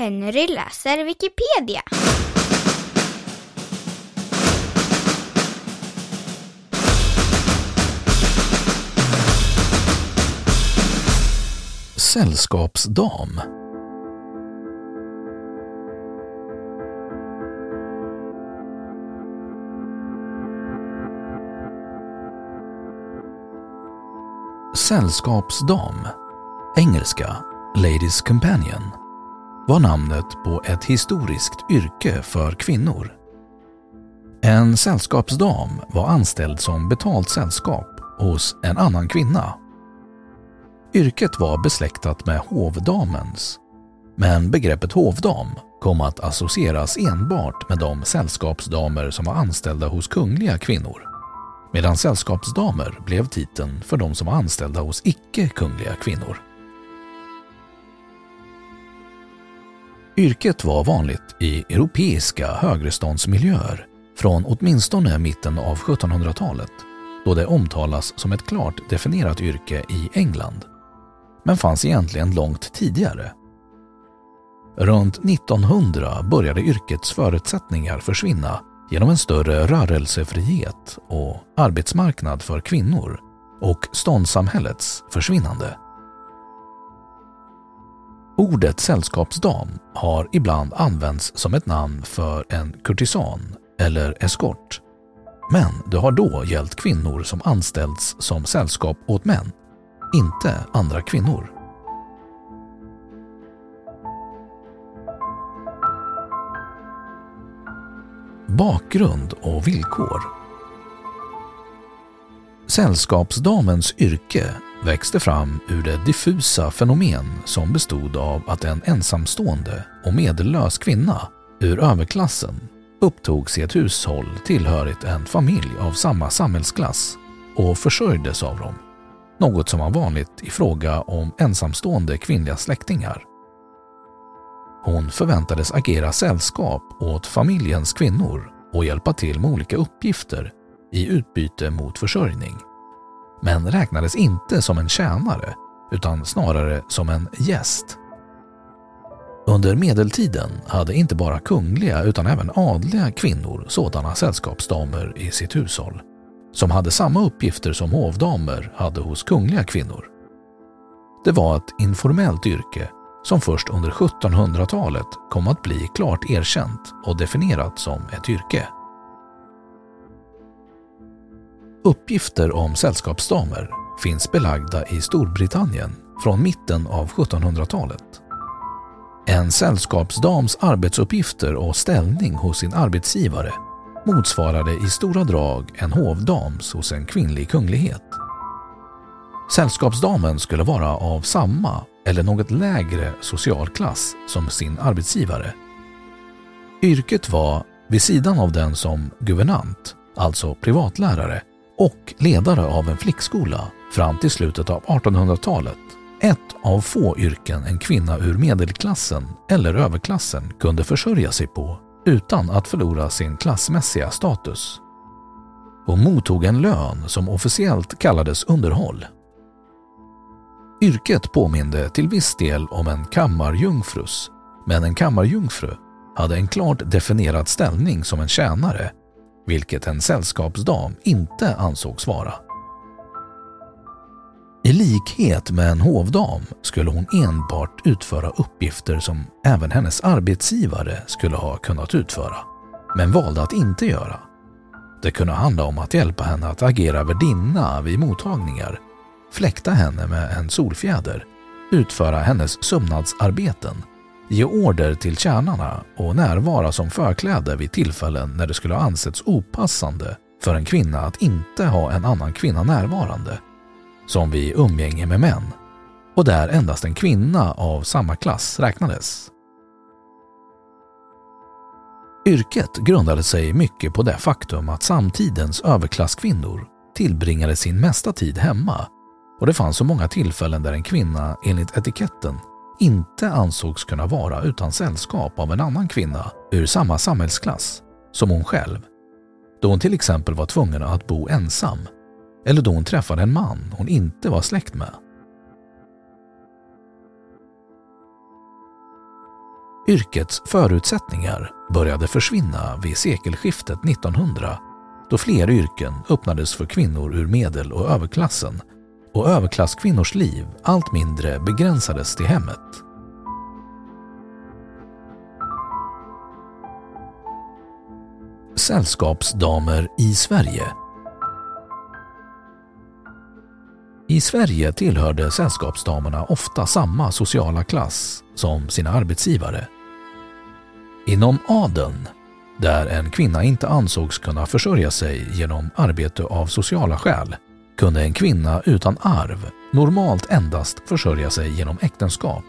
Henry läser Wikipedia. Sällskapsdam. Sällskapsdam, engelska Ladies Companion, var namnet på ett historiskt yrke för kvinnor. En sällskapsdam var anställd som betalt sällskap hos en annan kvinna. Yrket var besläktat med hovdamens, men begreppet hovdam kom att associeras enbart med de sällskapsdamer som var anställda hos kungliga kvinnor, medan sällskapsdamer blev titeln för de som var anställda hos icke-kungliga kvinnor. Yrket var vanligt i europeiska högreståndsmiljöer från åtminstone mitten av 1700-talet då det omtalas som ett klart definierat yrke i England, men fanns egentligen långt tidigare. Runt 1900 började yrkets förutsättningar försvinna genom en större rörelsefrihet och arbetsmarknad för kvinnor och ståndssamhällets försvinnande. Ordet sällskapsdam har ibland använts som ett namn för en kurtisan eller eskort. Men det har då gällt kvinnor som anställts som sällskap åt män, inte andra kvinnor. Bakgrund och villkor Sällskapsdamens yrke växte fram ur det diffusa fenomen som bestod av att en ensamstående och medellös kvinna ur överklassen upptogs i ett hushåll tillhörigt en familj av samma samhällsklass och försörjdes av dem. Något som var vanligt i fråga om ensamstående kvinnliga släktingar. Hon förväntades agera sällskap åt familjens kvinnor och hjälpa till med olika uppgifter i utbyte mot försörjning men räknades inte som en tjänare utan snarare som en gäst. Under medeltiden hade inte bara kungliga utan även adliga kvinnor sådana sällskapsdamer i sitt hushåll, som hade samma uppgifter som hovdamer hade hos kungliga kvinnor. Det var ett informellt yrke som först under 1700-talet kom att bli klart erkänt och definierat som ett yrke. Uppgifter om sällskapsdamer finns belagda i Storbritannien från mitten av 1700-talet. En sällskapsdams arbetsuppgifter och ställning hos sin arbetsgivare motsvarade i stora drag en hovdams hos en kvinnlig kunglighet. Sällskapsdamen skulle vara av samma eller något lägre social klass som sin arbetsgivare. Yrket var, vid sidan av den som guvernant, alltså privatlärare, och ledare av en flickskola fram till slutet av 1800-talet. Ett av få yrken en kvinna ur medelklassen eller överklassen kunde försörja sig på utan att förlora sin klassmässiga status. Hon mottog en lön som officiellt kallades underhåll. Yrket påminde till viss del om en kammarjungfrus, men en kammarjungfru hade en klart definierad ställning som en tjänare, vilket en sällskapsdam inte ansågs vara. I likhet med en hovdam skulle hon enbart utföra uppgifter som även hennes arbetsgivare skulle ha kunnat utföra, men valde att inte göra. Det kunde handla om att hjälpa henne att agera värdinna vid mottagningar, fläkta henne med en solfjäder, utföra hennes sömnadsarbeten, ge order till tjänarna och närvara som förkläde vid tillfällen när det skulle ha ansetts opassande för en kvinna att inte ha en annan kvinna närvarande som vid umgänge med män och där endast en kvinna av samma klass räknades. Yrket grundade sig mycket på det faktum att samtidens överklasskvinnor tillbringade sin mesta tid hemma och det fanns så många tillfällen där en kvinna enligt etiketten inte ansågs kunna vara utan sällskap av en annan kvinna ur samma samhällsklass som hon själv. Då hon till exempel var tvungen att bo ensam eller då hon träffade en man hon inte var släkt med. Yrkets förutsättningar började försvinna vid sekelskiftet 1900 då fler yrken öppnades för kvinnor ur medel och överklassen och överklasskvinnors liv allt mindre begränsades till hemmet. Sällskapsdamer i Sverige I Sverige tillhörde sällskapsdamerna ofta samma sociala klass som sina arbetsgivare. Inom adeln, där en kvinna inte ansågs kunna försörja sig genom arbete av sociala skäl, kunde en kvinna utan arv normalt endast försörja sig genom äktenskap.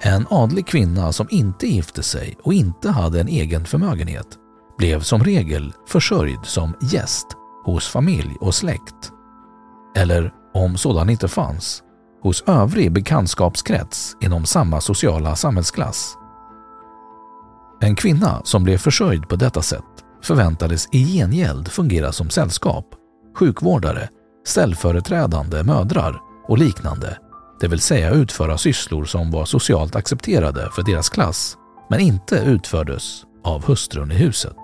En adlig kvinna som inte gifte sig och inte hade en egen förmögenhet blev som regel försörjd som gäst hos familj och släkt eller om sådan inte fanns, hos övrig bekantskapskrets inom samma sociala samhällsklass. En kvinna som blev försörjd på detta sätt förväntades i gengäld fungera som sällskap, sjukvårdare, ställföreträdande mödrar och liknande, det vill säga utföra sysslor som var socialt accepterade för deras klass, men inte utfördes av hustrun i huset.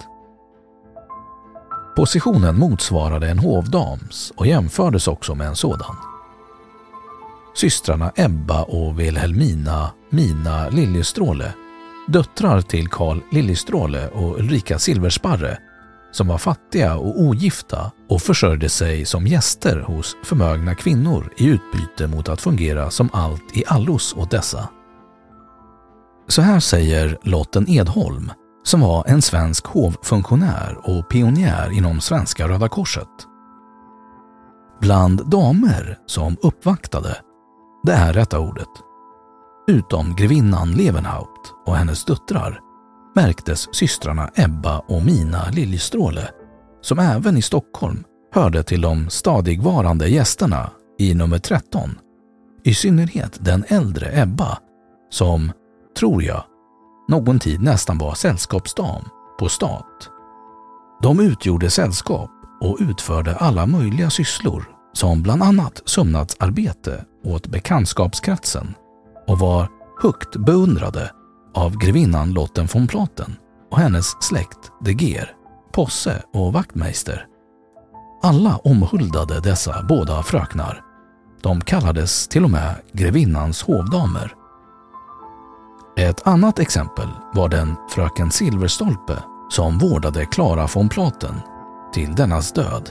Positionen motsvarade en hovdams och jämfördes också med en sådan. Systrarna Ebba och Wilhelmina Mina Liljestråle, döttrar till Karl Liljestråle och Ulrika Silversparre, som var fattiga och ogifta och försörjde sig som gäster hos förmögna kvinnor i utbyte mot att fungera som allt i allos åt dessa. Så här säger Lotten Edholm, som var en svensk hovfunktionär och pionjär inom Svenska Röda Korset. Bland damer som uppvaktade, det är rätta ordet, utom grevinnan Levenhaupt och hennes döttrar märktes systrarna Ebba och Mina Liljestråle, som även i Stockholm hörde till de stadigvarande gästerna i nummer 13. I synnerhet den äldre Ebba, som, tror jag, någon tid nästan var sällskapsdam på stat. De utgjorde sällskap och utförde alla möjliga sysslor som bland annat sömnadsarbete åt bekantskapskretsen och var högt beundrade av grevinnan Lotten von Platen och hennes släkt de Geer, Posse och Wachtmeister. Alla omhuldade dessa båda fröknar. De kallades till och med grevinnans hovdamer ett annat exempel var den fröken Silverstolpe som vårdade Klara von Platen till dennas död.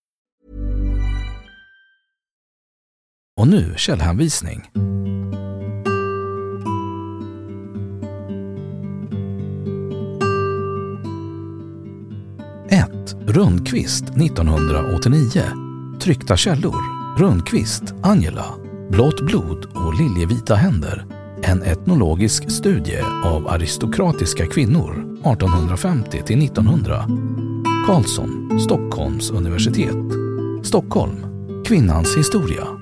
Och nu källhänvisning. Rundqvist 1989. Tryckta källor. Rundqvist, Angela. Blått blod och liljevita händer. En etnologisk studie av aristokratiska kvinnor 1850 till 1900. Karlsson, Stockholms universitet. Stockholm. Kvinnans historia